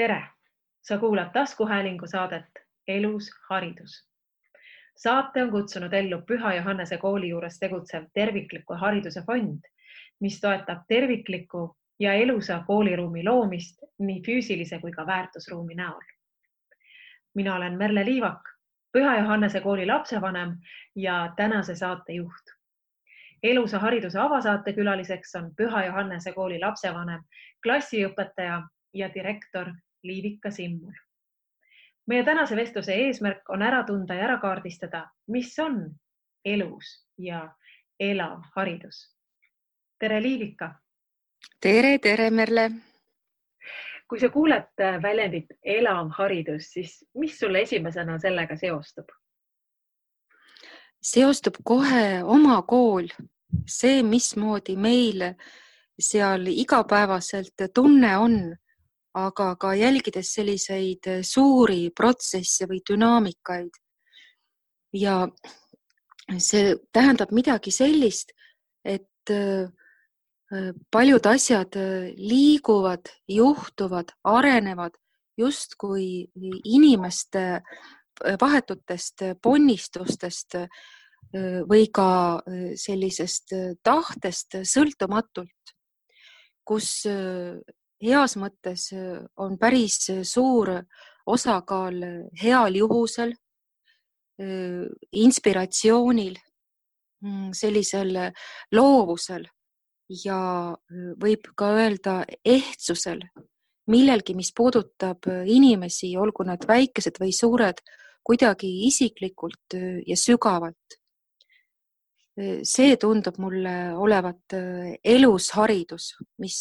tere, sa kuulad taskuhäälingu saadet Elus haridus. saate on kutsunud ellu Püha Johannese kooli juures tegutsev tervikliku hariduse fond, mis toetab terviklikku ja elusa kooliruumi loomist nii füüsilise kui ka väärtusruumi näol. mina olen Merle Liivak, Püha Johannese kooli lapsevanem ja tänase saate juht. elusa hariduse avasaate külaliseks on Püha Johannese kooli lapsevanem, klassiõpetaja ja direktor Liivika Simmul. meie tänase vestluse eesmärk on ära tunda ja ära kaardistada, mis on elus ja elav haridus. tere, Liivika. tere, tere, Merle. kui sa kuuled väljendit elav haridus, siis mis sulle esimesena sellega seostub? seostub kohe oma kool, see, mismoodi meil seal igapäevaselt tunne on aga ka jälgides selliseid suuri protsesse või dünaamikaid. ja see tähendab midagi sellist, et paljud asjad liiguvad, juhtuvad, arenevad justkui inimeste vahetutest ponnistustest või ka sellisest tahtest sõltumatult, kus heas mõttes on päris suur osakaal heal juhusel, inspiratsioonil, sellisel loovusel ja võib ka öelda ehtsusel, millelgi, mis puudutab inimesi, olgu nad väikesed või suured, kuidagi isiklikult ja sügavalt. see tundub mulle olevat elus haridus, mis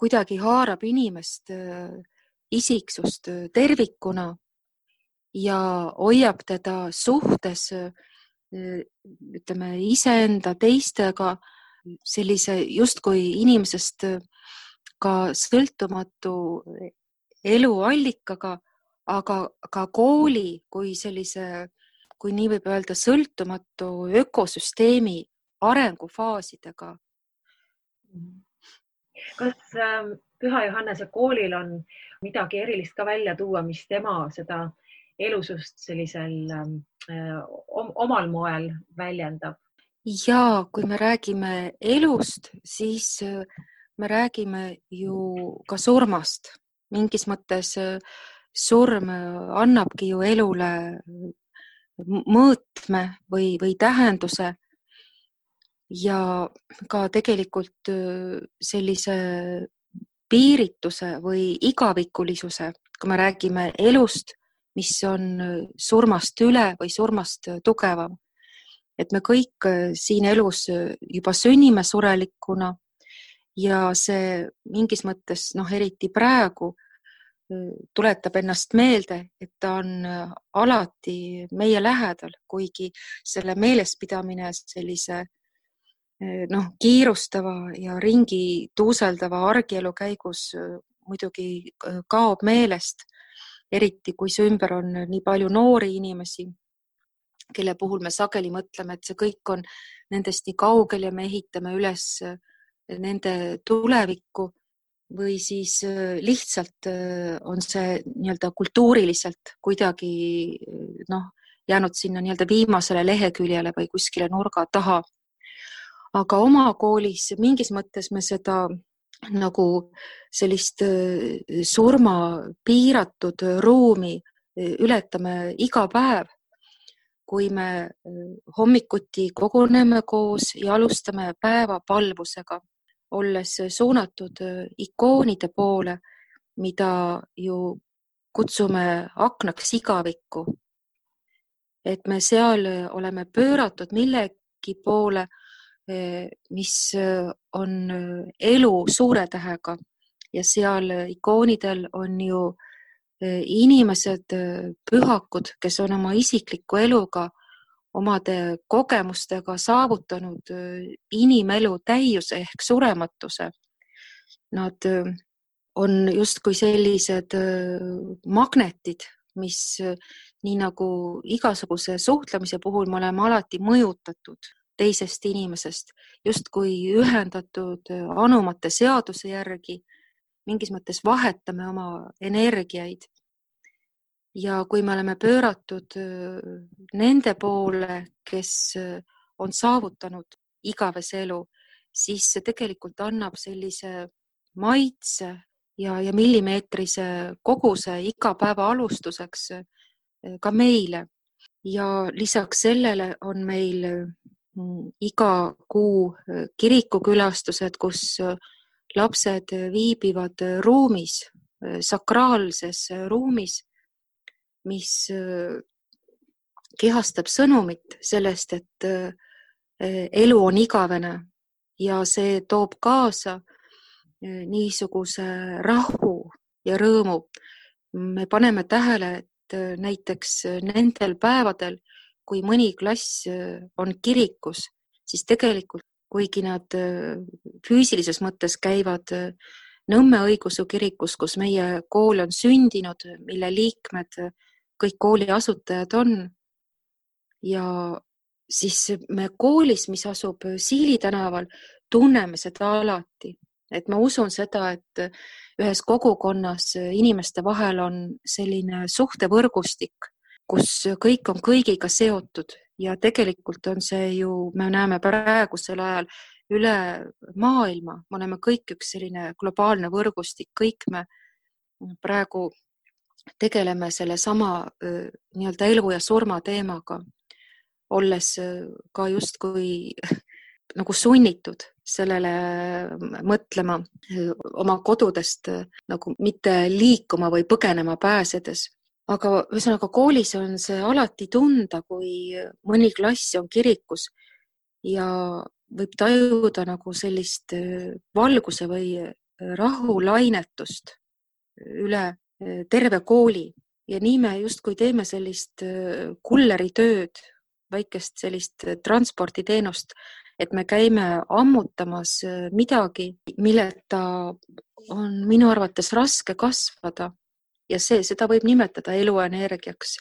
kuidagi haarab inimest, isiksust tervikuna ja hoiab teda suhtes ütleme iseenda, teistega sellise justkui inimesest ka sõltumatu eluallikaga, aga ka kooli kui sellise, kui nii võib öelda, sõltumatu ökosüsteemi arengufaasidega kas ähm, Püha Johannese koolil on midagi erilist ka välja tuua, mis tema seda elusust sellisel ähm, äh, omal moel väljendab? ja kui me räägime elust, siis äh, me räägime ju ka surmast. mingis mõttes äh, surm annabki ju elule mõõtme või, või tähenduse ja ka tegelikult sellise piirituse või igavikulisuse, kui me räägime elust, mis on surmast üle või surmast tugevam. et me kõik siin elus juba sünnime surelikuna ja see mingis mõttes noh, eriti praegu tuletab ennast meelde, et ta on alati meie lähedal, kuigi selle meelespidamine sellise noh, kiirustava ja ringi tuuseldava argielu käigus eh, muidugi eh, kaob meelest, eriti kui su ümber on nii palju noori inimesi, kelle puhul me sageli mõtleme, et see kõik on nendest nii kaugel ja me ehitame üles nende tulevikku või siis lihtsalt on see nii-öelda kultuuriliselt kuidagi noh, jäänud sinna nii-öelda viimasele leheküljele või kuskile nurga taha aga oma koolis mingis mõttes me seda nagu sellist äh, surma piiratud ruumi äh, ületame iga päev, kui me äh, hommikuti koguneme koos ja alustame päeva palvusega, olles suunatud ikoonide poole, mida ju kutsume aknaks igavikku. et me seal oleme pööratud millegi poole mis eh, on eh, elu suure tähega ja seal ikoonidel on ju inimesed, pühakud, kes on oma isikliku eluga, omade kogemustega saavutanud inimelu täiuse ehk surematuse. Nad on justkui sellised magnetid, mis nii nagu igasuguse suhtlemise puhul me oleme alati mõjutatud teisest inimesest, justkui ühendatud anumate seaduse järgi mingis mõttes vahetame oma energiaid. ja kui me oleme pööratud nende poole, kes on saavutanud igavese elu, siis see tegelikult annab sellise maitse ja, ja millimeetrise koguse iga päeva alustuseks ka meile. ja lisaks sellele on meil iga kuu kirikukülastused, kus lapsed viibivad ruumis, sakraalses ruumis, mis kehastab sõnumit sellest, et elu on igavene ja see toob kaasa niisuguse rahu ja rõõmu. me paneme tähele, et näiteks nendel päevadel, kui mõni klass on kirikus, siis tegelikult kuigi nad füüsilises mõttes käivad Nõmme õigeusu kirikus, kus meie kool on sündinud, mille liikmed kõik kooli asutajad on. ja siis me koolis, mis asub Siili tänaval, tunneme seda alati, et ma usun seda, et ühes kogukonnas inimeste vahel on selline suhtevõrgustik, kus kõik on kõigiga seotud. Ja tegelikult on see ju, me näeme praegusel ajal üle maailma, me oleme kõik üks selline globaalne võrgustik, kõik me praegu tegeleme sellesama nii-öelda elu ja surma teemaga, olles ka justkui nagu sunnitud sellele mõtlema oma kodudest nagu mitte liikuma või põgenema pääsedes aga ühesõnaga koolis on see alati tunda, kui mõni klass on kirikus ja võib tajuda nagu sellist äh, valguse või äh, rahulainetust üle äh, terve kooli. Ja nii me justkui teeme sellist kulleritööd, väikest sellist transporditeenust, et me käime ammutamas midagi, milleta on minu arvates raske kasvada ja see, seda võib nimetada eluenergiaks,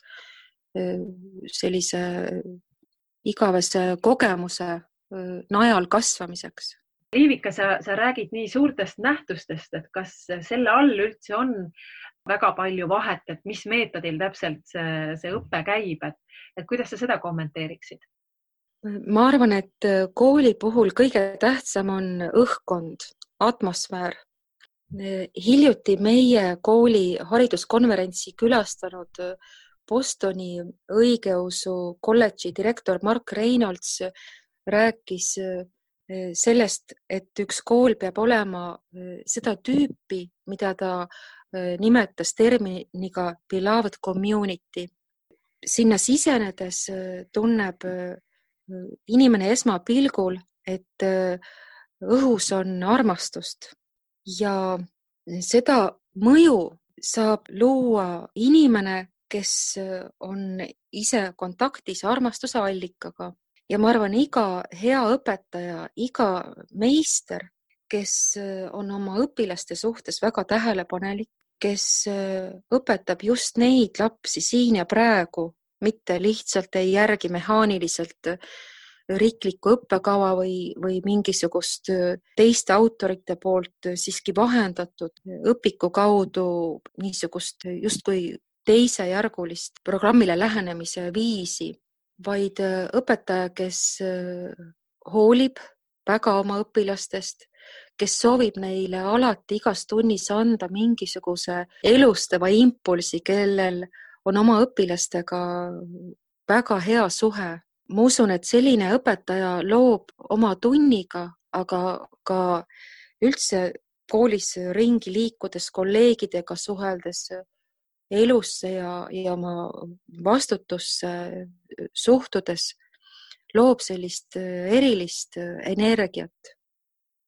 sellise igavese kogemuse najal kasvamiseks. Liivika, sa, sa räägid nii suurtest nähtustest, et kas selle all üldse on väga palju vahet, et mis meetodil täpselt see, see õpe käib, et, et kuidas sa seda kommenteeriksid? ma arvan, et kooli puhul kõige tähtsam on õhkkond, atmosfäär hiljuti meie kooli hariduskonverentsi külastanud Bostoni õigeusu kolledži direktor Mark Reynolds rääkis eh, sellest, et üks kool peab olema seda tüüpi, mida ta nimetas terminiga beloved community. sinna sisenedes tunneb inimene esmapilgul, et õhus on armastust ja seda mõju saab luua inimene, kes on ise kontaktis armastuse allikaga ja ma arvan, iga hea õpetaja, iga meister, kes on oma õpilaste suhtes väga tähelepanelik, kes õpetab just neid lapsi siin ja praegu, mitte lihtsalt ei järgi mehaaniliselt riiklikku õppekava või, või mingisugust teiste autorite poolt siiski vahendatud õpiku kaudu niisugust justkui teisejärgulist programmile lähenemise viisi, vaid õpetaja, kes hoolib väga oma õpilastest, kes soovib neile alati igas tunnis anda mingisuguse elustava impulsi, kellel on oma õpilastega väga hea suhe ma usun, et selline õpetaja loob oma tunniga, aga ka üldse koolis ringi liikudes, kolleegidega suheldes elusse ja, ja oma vastutusse suhtudes, loob sellist erilist energiat.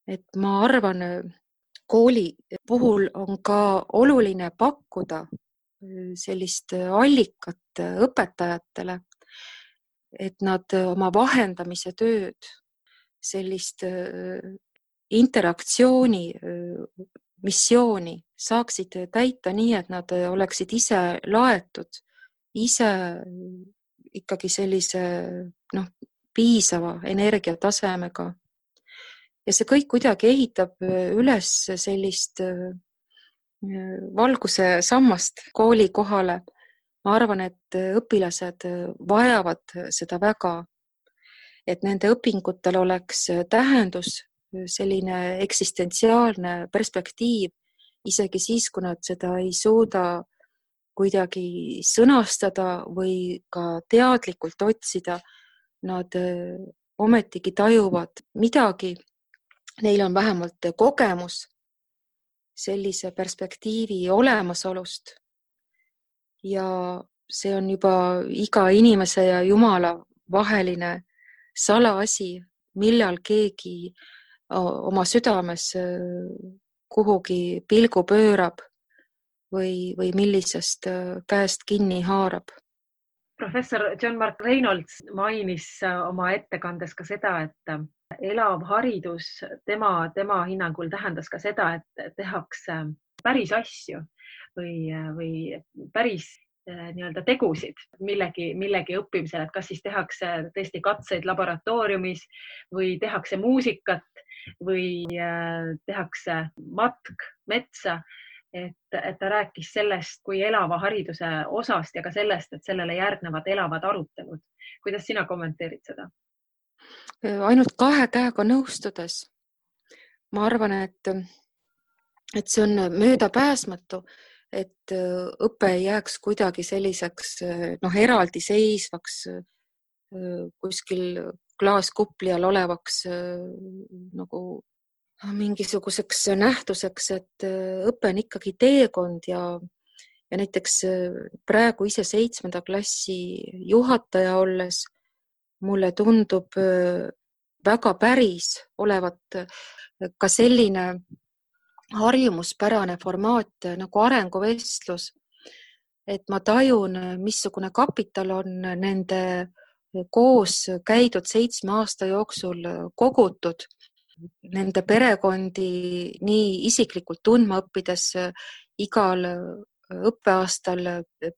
et ma arvan, kooli puhul on ka oluline pakkuda sellist allikat õpetajatele et nad oma vahendamise tööd, sellist interaktsiooni missiooni saaksid täita nii, et nad oleksid ise laetud, ise ikkagi sellise noh, piisava energiatasemega. ja see kõik kuidagi ehitab üles sellist valguse sammast kooli kohale. Ma arvan, et õpilased vajavad seda väga, et nende õpingutel oleks tähendus, selline eksistentsiaalne perspektiiv, isegi siis, kui nad seda ei suuda kuidagi sõnastada või ka teadlikult otsida, nad ometigi tajuvad midagi, neil on vähemalt kogemus sellise perspektiivi olemasolust. Ja see on juba iga inimese ja Jumala vaheline salaasi, millal keegi oma südames kuhugi pilgu pöörab või, või millisest käest kinni haarab. Professor John Mark Reynolds mainis oma ettekandes ka seda, et elav haridus tema, tema hinnangul tähendas ka seda, et tehakse päris asju või, või päris eh, nii-öelda tegusid millegi, millegi õppimisel, et kas siis tehakse tõesti katseid laboratooriumis või tehakse muusikat või eh, tehakse matk metsa. et, et ta rääkis sellest kui elava hariduse osast ja ka sellest, et sellele järgnevad elavad arutelud. kuidas sina kommenteerid seda? ainult kahe käega nõustudes. ma arvan, et, et see on möödapääsmatu, et õpe ei jääks kuidagi selliseks noh, eraldiseisvaks kuskil klaaskupli all olevaks nagu mingisuguseks nähtuseks, et õpe on ikkagi teekond ja, ja näiteks praegu ise seitsmenda klassi juhataja olles mulle tundub väga päris olevat ka selline harjumuspärane formaat nagu arenguvestlus. et ma tajun, missugune kapital on nende koos käidud seitsme aasta jooksul kogutud, nende perekondi nii isiklikult tundma õppides igal õppeaastal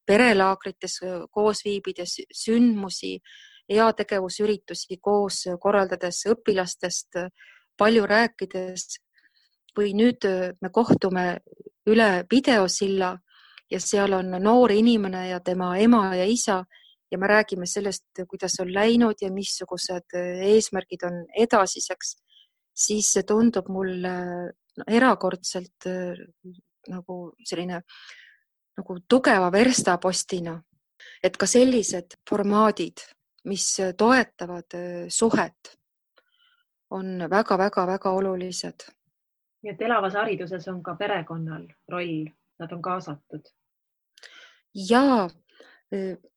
perelaagrites koos viibides, sündmusi heategevusüritusi koos korraldades, õpilastest palju rääkides või nüüd me kohtume üle videosilla ja seal on noor inimene ja tema ema ja isa ja me räägime sellest, kuidas on läinud ja missugused eesmärgid on edasiseks, siis see tundub mulle erakordselt nagu selline nagu tugeva verstapostina, et ka sellised formaadid mis toetavad suhet, on väga-väga-väga olulised. Nii et elavas hariduses on ka perekonnal roll, nad on kaasatud. ja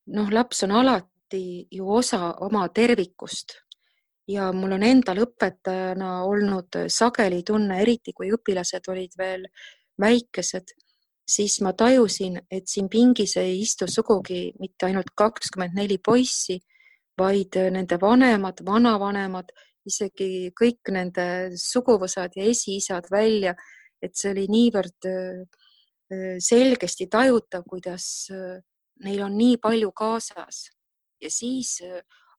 noh, laps on alati ju osa oma tervikust ja mul on endal õpetajana olnud sageli tunne, eriti kui õpilased olid veel väikesed, siis ma tajusin, et siin pingis ei istu sugugi mitte ainult kakskümmend neli poissi, vaid nende vanemad, vanavanemad, isegi kõik nende suguvõsad ja esiisad välja, et see oli niivõrd äh, äh, selgesti tajutav, kuidas neil on nii palju kaasas. Ja siis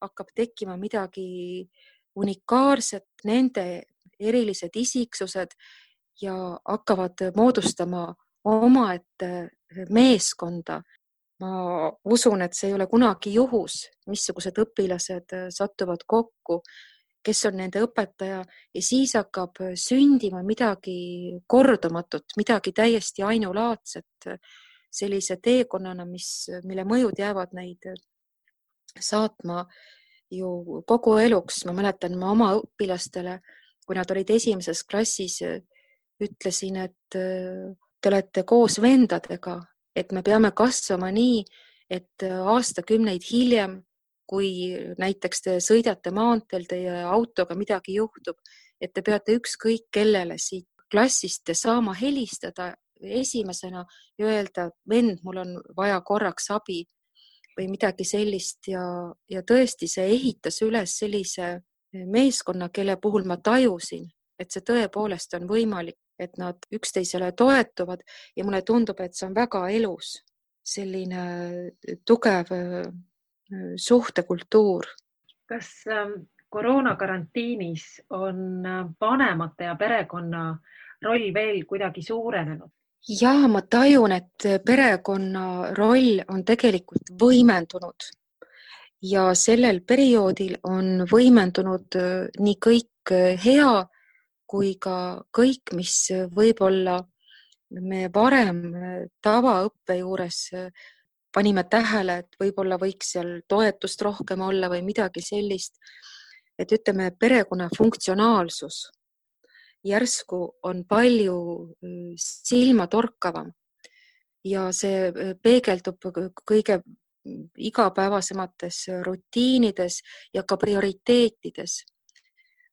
hakkab tekkima midagi unikaalset, nende erilised isiksused ja hakkavad moodustama omaette meeskonda. Ma usun, et see ei ole kunagi juhus, missugused õpilased äh, satuvad kokku, kes on nende õpetaja ja siis hakkab sündima midagi kordumatut, midagi täiesti ainulaadset sellise teekonnana, mis, mille mõjud jäävad neid saatma ju kogu eluks. ma mäletan ma oma õpilastele, kui nad olid esimeses klassis, ütlesin, et äh, te olete koos vendadega et me peame kasvama nii, et äh, aastakümneid hiljem, kui näiteks te sõidate maanteel, teie autoga midagi juhtub, et te peate ükskõik kellele siit klassist saama helistada esimesena ja öelda, vend, mul on vaja korraks abi või midagi sellist. Ja, ja tõesti, see ehitas üles sellise meeskonna, kelle puhul ma tajusin, et see tõepoolest on võimalik et nad üksteisele toetuvad ja mulle tundub, et see on väga elus, selline tugev suhtekultuur. kas ähm, koroonakarantiinis on äh, vanemate ja perekonna roll veel kuidagi suurenenud? ja ma tajun, et perekonna roll on tegelikult võimendunud ja sellel perioodil on võimendunud äh, nii kõik äh, hea kui ka kõik, mis võib-olla me varem äh, tavaõppe juures panime tähele, et võib-olla võiks seal toetust rohkem olla või midagi sellist. et ütleme, perekonna funktsionaalsus järsku on palju silmatorkavam ja see peegeldub kõige igapäevasemates rutiinides ja ka prioriteetides.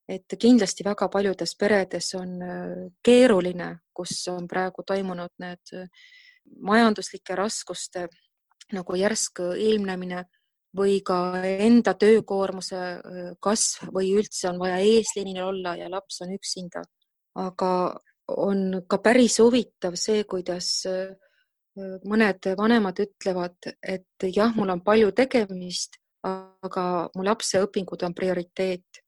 et kindlasti väga paljudes peredes on äh, keeruline, kus on praegu toimunud need äh, majanduslike raskuste nagu järsk ilmnemine või ka enda töökoormuse äh, kasv või üldse on vaja eesliinil olla ja laps on üksinda. aga on ka päris huvitav see, kuidas mõned vanemad ütlevad, et jah, mul on palju tegemist, aga mu lapse õpingud on prioriteet.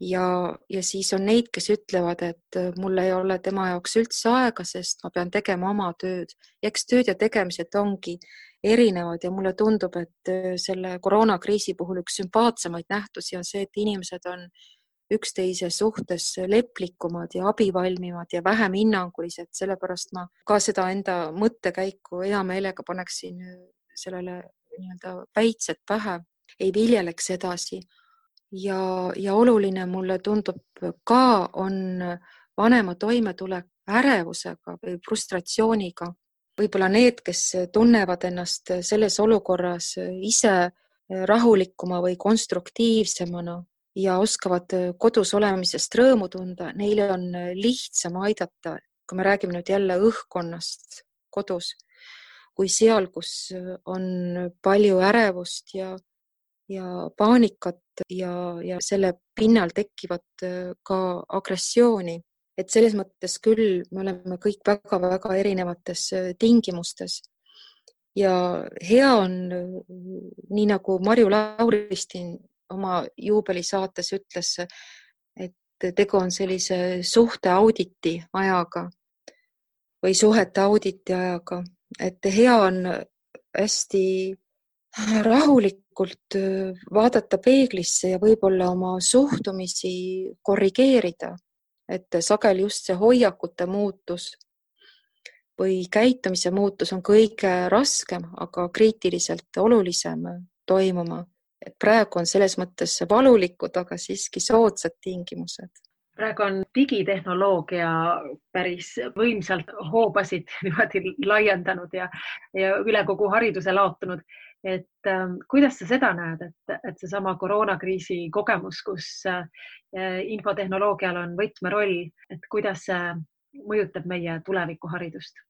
ja, ja siis on neid, kes ütlevad, et mul ei ole tema jaoks üldse aega, sest ma pean tegema oma tööd. eks tööd ja tegemised ongi erinevad ja mulle tundub, et selle koroonakriisi puhul üks sümpaatsemaid nähtusi on see, et inimesed on üksteise suhtes leplikumad ja abivalmimad ja vähem hinnangulised, sellepärast ma ka seda enda mõttekäiku hea meelega paneksin sellele nii-öelda päitsed pähe, ei viljeleks edasi. ja, ja oluline mulle tundub ka, on vanema toimetulek ärevusega või frustratsiooniga. Võib-olla need, kes tunnevad ennast selles olukorras ise rahulikuma või konstruktiivsemana ja oskavad kodus olemisest rõõmu tunda, neile on lihtsam aidata, kui me räägime nüüd jälle õhkkonnast kodus, kui seal, kus on palju ärevust ja, ja paanikat ja, ja selle pinnal tekivat ka agressiooni. Et selles mõttes küll me oleme kõik väga-väga erinevates tingimustes. Ja hea on, nii nagu Marju Lauristin oma juubelisaates ütles, et tegu on sellise suhteauditi ajaga või suhete auditi ajaga, et hea on hästi rahulikult vaadata peeglisse ja võib-olla oma suhtumisi korrigeerida, et sageli just see hoiakute muutus või käitumise muutus on kõige raskem, aga kriitiliselt olulisem toimuma et praegu on selles mõttes valulikud, aga siiski soodsad tingimused. praegu on digitehnoloogia päris võimsalt hoobasid niimoodi laiendanud ja, ja üle kogu hariduse laotunud. Et äh, kuidas sa seda näed, et, et seesama koroonakriisi kogemus, kus äh, infotehnoloogial on võtmeroll, et kuidas see mõjutab meie tulevikuharidust?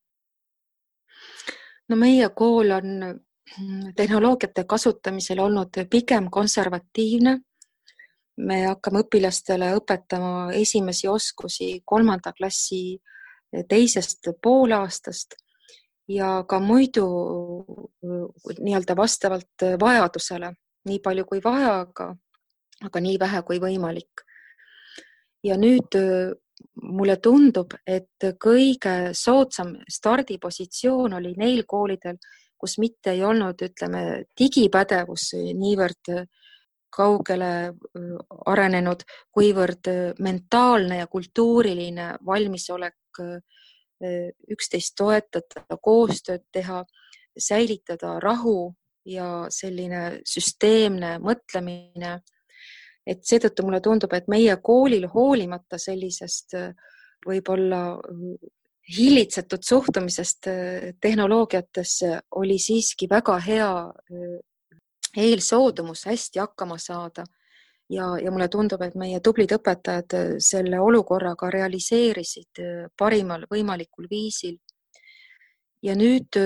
no meie kool on tehnoloogiate kasutamisel olnud pigem konservatiivne. me hakkame õpilastele õpetama esimesi oskusi kolmanda klassi teisest poolaastast ja ka muidu nii-öelda vastavalt vajadusele, nii palju kui vaja, aga, aga nii vähe kui võimalik. ja nüüd mulle tundub, et kõige soodsam stardipositsioon oli neil koolidel, kus mitte ei olnud, ütleme, digipädevus niivõrd kaugele arenenud, kuivõrd mentaalne ja kultuuriline valmisolek üksteist toetada, koostööd teha, säilitada rahu ja selline süsteemne mõtlemine. et seetõttu mulle tundub, et meie koolil hoolimata sellisest võib-olla hillitsetud suhtumisest äh, tehnoloogiatesse oli siiski väga hea äh, eelsoodumus hästi hakkama saada. Ja, ja mulle tundub, et meie tublid õpetajad äh, selle olukorra ka realiseerisid parimal võimalikul viisil. ja nüüd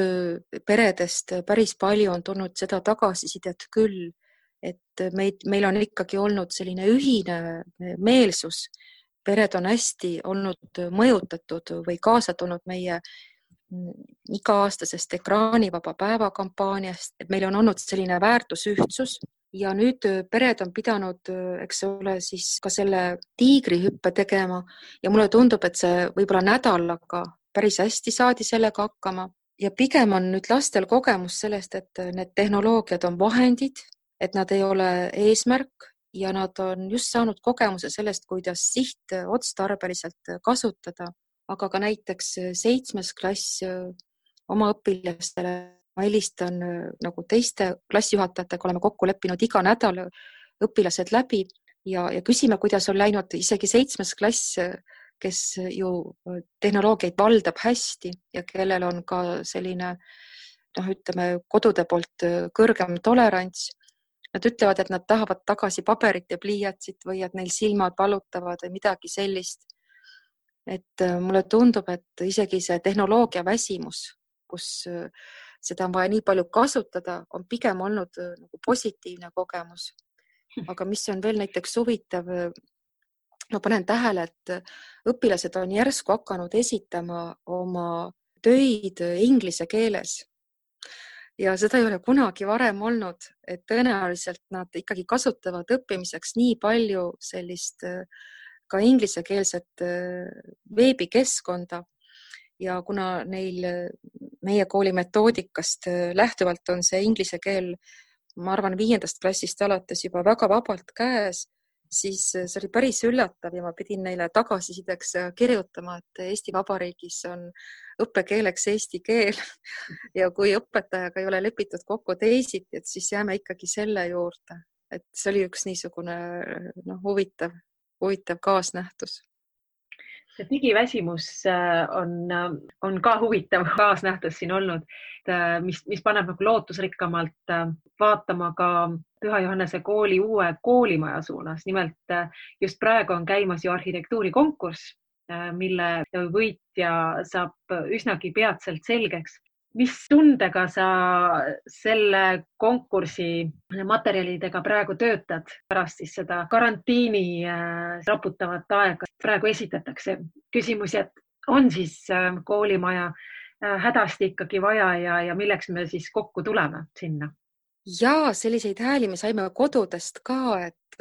peredest päris palju on tulnud seda tagasisidet küll, et meid, meil on ikkagi olnud selline ühine meelsus. Pered on hästi olnud mõjutatud või kaasa tulnud meie iga-aastasest ekraanivaba päeva kampaaniast, et meil on olnud selline väärtusühtsus ja nüüd pered on pidanud, eks ole, siis ka selle tiigrihüppe tegema. Ja mulle tundub, et see võib-olla nädalaga päris hästi saadi sellega hakkama. Ja pigem on nüüd lastel kogemus sellest, et need tehnoloogiad on vahendid, et nad ei ole eesmärk ja nad on just saanud kogemuse sellest, kuidas sihtotstarbeliselt kasutada, aga ka näiteks seitsmes klass oma õpilastele ma helistan nagu teiste klassijuhatajatega, oleme kokku leppinud iga nädal õpilased läbi ja, ja küsime, kuidas on läinud isegi seitsmes klass kes ju tehnoloogiaid valdab hästi ja kellel on ka selline noh, ütleme kodude poolt kõrgem tolerants. Nad ütlevad, et nad tahavad tagasi paberit ja pliiatsit või et neil silmad valutavad või midagi sellist. et mulle tundub, et isegi see tehnoloogia väsimus, kus seda on vaja nii palju kasutada, on pigem olnud nagu positiivne kogemus. aga mis on veel näiteks huvitav, ma panen tähele, et õpilased on järsku hakanud esitama oma töid inglise keeles. ja seda ei ole kunagi varem olnud, et tõenäoliselt nad ikkagi kasutavad õppimiseks nii palju sellist ka inglisekeelset veebikeskkonda ja kuna neil meie kooli metoodikast lähtuvalt on see inglise keel, ma arvan, viiendast klassist alates juba väga vabalt käes siis äh, see oli päris üllatav ja ma pidin neile tagasisideks äh, kirjutama, et Eesti Vabariigis on õppekeeleks eesti keel ja kui õpetajaga ei ole lepitud kokku teisiti, et siis jääme ikkagi selle juurde, et see oli üks niisugune noh, huvitav, huvitav kaasnähtus digiväsimus äh, on, on ka huvitav kaasnähtus siin olnud, mis, mis paneb nagu lootusrikkamalt vaatama ka Püha Johannese kooli uue koolimaja suunas. nimelt äh, just praegu on käimas ju arhitektuurikonkurss, äh, mille võitja saab üsnagi peatselt selgeks. Mis tundega sa selle konkursi materjalidega praegu töötad pärast siis seda karantiini äh, raputavat aega? praegu esitatakse küsimusi, et on siis koolimaja hädasti ikkagi vaja ja, ja milleks me siis kokku tuleme sinna ja selliseid hääli me saime kodudest ka, et,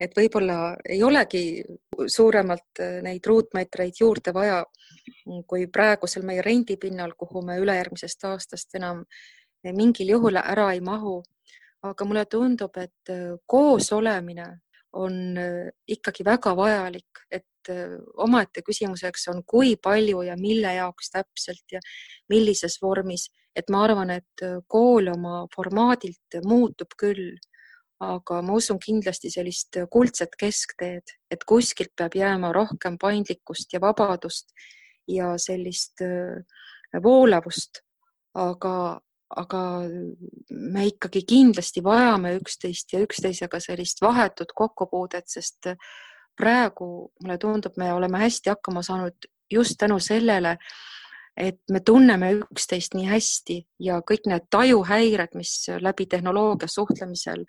et võib-olla ei olegi suuremalt äh, neid ruutmeetreid juurde vaja kui praegusel meie rendipinnal, kuhu me ülejärgmisest aastast enam mingil juhul ära ei mahu. aga mulle tundub, et äh, koos olemine on äh, ikkagi väga vajalik, et omaette küsimuseks on, kui palju ja mille jaoks täpselt ja millises vormis et ma arvan, et kool oma formaadilt muutub küll, aga ma usun kindlasti sellist kuldset keskteed, et kuskilt peab jääma rohkem paindlikkust ja vabadust ja sellist äh, voolavust, aga, aga me ikkagi kindlasti vajame üksteist ja üksteisega sellist vahetut kokkupuudet, sest praegu mulle tundub, me oleme hästi hakkama saanud just tänu sellele, et me tunneme üksteist nii hästi ja kõik need tajuhäired, mis läbi tehnoloogia suhtlemisel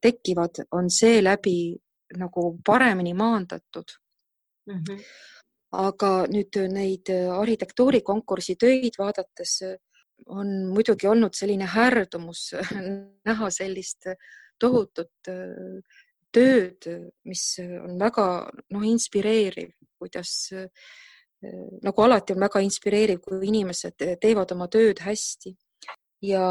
tekivad, on seeläbi nagu paremini maandatud mm. -hmm. aga nüüd neid arhitektuurikonkursi töid vaadates on muidugi olnud selline härdumus näha sellist tohutut eh, tööd, mis on väga noh, inspireeriv, kuidas äh, nagu alati on väga inspireeriv, kui inimesed teevad oma tööd hästi ja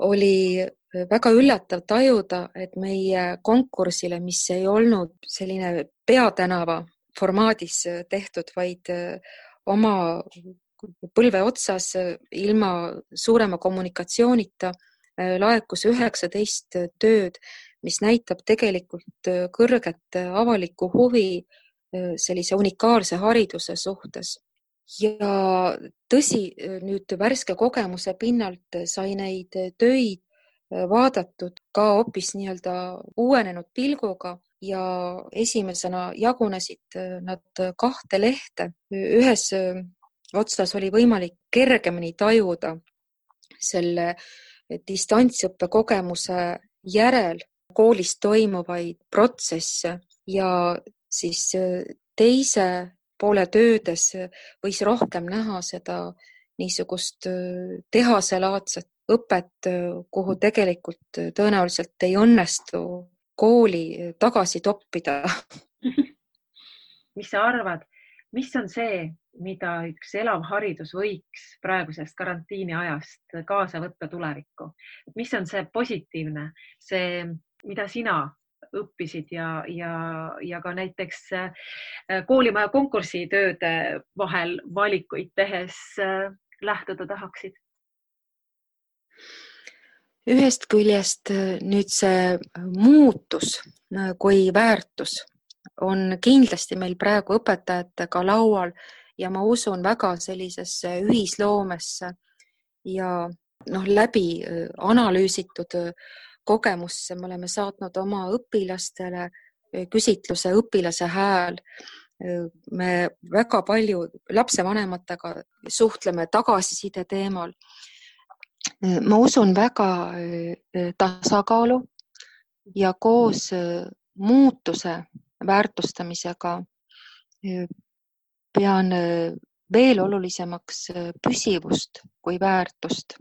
oli väga üllatav tajuda, et meie konkursile, mis ei olnud selline peatänava formaadis tehtud, vaid oma põlve otsas ilma suurema kommunikatsioonita laekus üheksateist tööd, mis näitab tegelikult kõrget avalikku huvi sellise unikaalse hariduse suhtes. ja tõsi, nüüd värske kogemuse pinnalt sai neid töid vaadatud ka hoopis nii-öelda uuenenud pilguga ja esimesena jagunesid nad kahte lehte. ühes otsas oli võimalik kergemini tajuda selle distantsõppe kogemuse järel koolis toimuvaid protsesse ja siis äh, teise poole töödes äh, võis rohkem näha seda niisugust äh, tehaselaadset õpet, kuhu tegelikult tõenäoliselt ei õnnestu kooli tagasi toppida mis sa arvad, mis on see, mida üks elav haridus võiks praegusest karantiini ajast kaasa võtta tulevikku? mis on see positiivne, see, mida sina õppisid ja, ja, ja ka näiteks äh, koolimaja konkursitööde vahel valikuid tehes äh, lähtuda tahaksid? Ühest küljest äh, nüüd see muutus kui väärtus on kindlasti meil praegu õpetajatega laual ja ma usun väga sellisesse ühisloomesse ja noh, läbi äh, analüüsitud äh, kogemusse me oleme saatnud oma õpilastele äh, küsitluse Õpilase hääl. me väga palju lapsevanematega suhtleme tagasiside teemal. Ma usun väga tasakaalu ja koos muutuse väärtustamisega pean veel olulisemaks püsivust kui väärtust.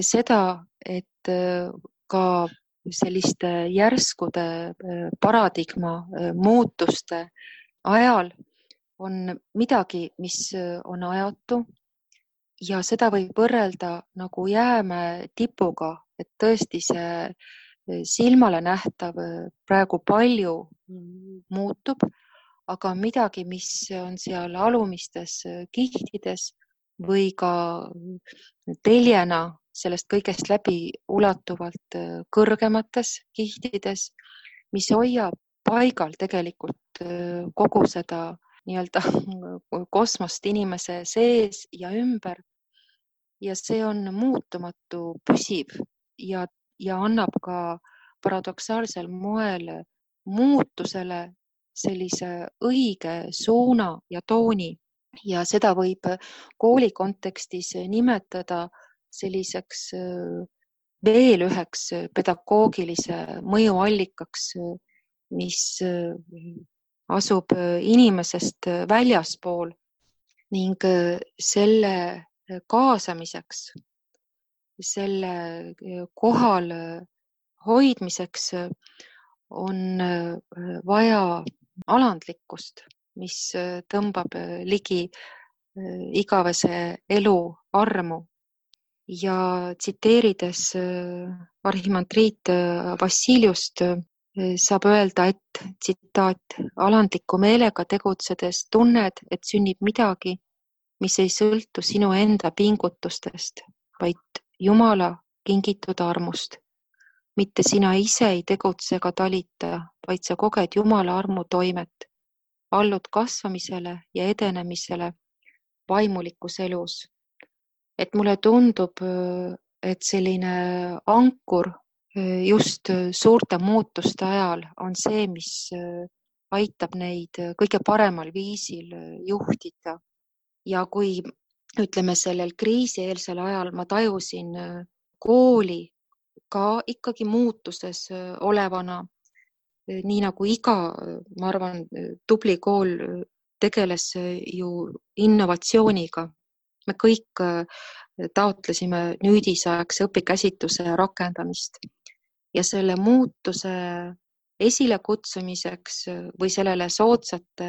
seda, et ka selliste järskude paradigma muutuste ajal on midagi, mis on ajatu ja seda võib võrrelda nagu jäämäe tipuga, et tõesti see silmale nähtav praegu palju muutub, aga midagi, mis on seal alumistes kihtides või ka teljena sellest kõigest läbi ulatuvalt kõrgemates kihtides, mis hoiab paigal tegelikult kogu seda nii-öelda kosmost inimese sees ja ümber. Ja see on muutumatu, püsiv ja ja annab ka paradoksaalsel moel muutusele sellise õige suuna ja tooni. Ja seda võib kooli kontekstis nimetada selliseks veel üheks pedagoogilise mõjuallikaks, mis asub inimesest väljaspool ning selle kaasamiseks selle äh, kohal äh, hoidmiseks äh, on vaja alandlikkust, mis tõmbab ligi igavese elu armu. Ja tsiteerides arhimandriit Vassiljust saab öelda, et tsitaat, alandliku meelega tegutsedes tunned, et sünnib midagi, mis ei sõltu sinu enda pingutustest, vaid Jumala kingitud armust. mitte sina ise ei tegutse ega talita, vaid sa koged Jumala armu toimet, allud kasvamisele ja edenemisele vaimulikus elus. et mulle tundub, et selline ankur just suurte muutuste ajal on see, mis aitab neid kõige paremal viisil juhtida. Ja kui ütleme, sellel kriisieelsel ajal ma tajusin äh, kooli ka ikkagi muutuses äh, olevana. Äh, nii nagu iga, ma arvan, tubli kool tegeles ju innovatsiooniga. me kõik taotlesime nüüdisaegse õpikäsitluse rakendamist ja selle muutuse esilekutsumiseks või sellele soodsate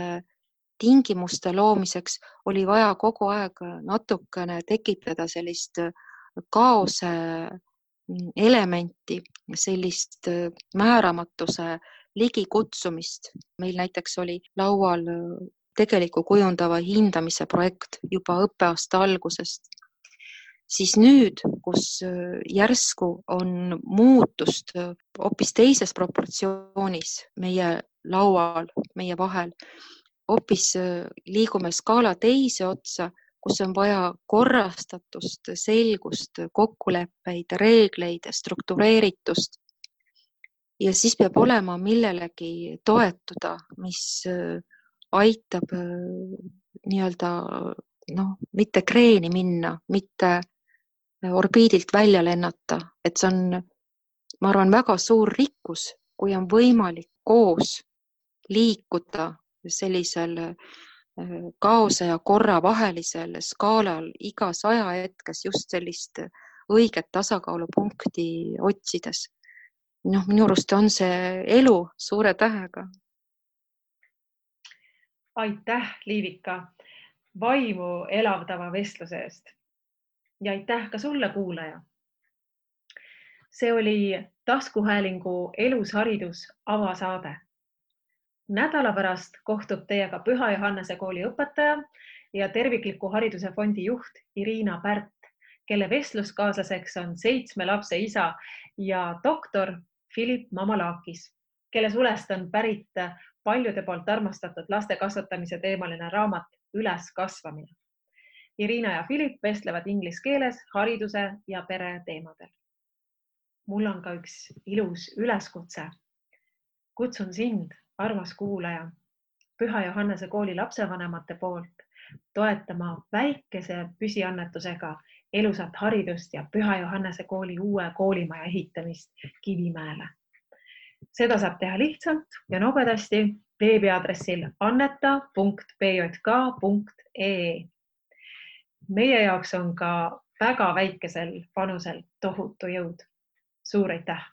tingimuste loomiseks oli vaja kogu aeg natukene tekitada sellist kaose elementi, sellist määramatuse ligikutsumist. meil näiteks oli laual tegeliku kujundava hindamise projekt juba õppeaasta algusest. siis nüüd, kus järsku on muutust hoopis teises proportsioonis meie laual, meie vahel, hoopis äh, liigume skaala teise otsa, kus on vaja korrastatust, selgust, kokkuleppeid, reegleid, struktureeritust. ja siis peab olema millelegi toetuda, mis äh, aitab äh, nii-öelda noh, mitte kreeni minna, mitte orbiidilt välja lennata, et see on, ma arvan, väga suur rikkus, kui on võimalik koos liikuda sellisel äh, kaose ja korra vahelisel skaalal igas ajahetkes just sellist õiget tasakaalupunkti otsides. noh, minu arust on see elu suure tähega. aitäh, Liivika, vaimu elavdava vestluse eest. ja aitäh ka sulle, kuulaja. see oli taskuhäälingu Elus haridus avasaade. Nädala pärast kohtub teiega Püha Johannese kooli õpetaja ja Tervikliku Hariduse Fondi juht Irina Pärt, kelle vestluskaaslaseks on seitsme lapse isa ja doktor Philip Mamalakis, kelle sulest on pärit paljude poolt armastatud laste kasvatamise teemaline raamat Üleskasvamine. Irina ja Philip vestlevad inglise keeles hariduse ja pere teemadel. mul on ka üks ilus üleskutse. kutsun sind, armas kuulaja, Püha Johannese kooli lapsevanemate poolt toetama väikese püsiannetusega elusat haridust ja Püha Johannese kooli uue koolimaja ehitamist Kivimäele. seda saab teha lihtsalt ja nobedasti veebiaadressil anneta.pjk.ee. meie jaoks on ka väga väikesel panusel tohutu jõud. suur aitäh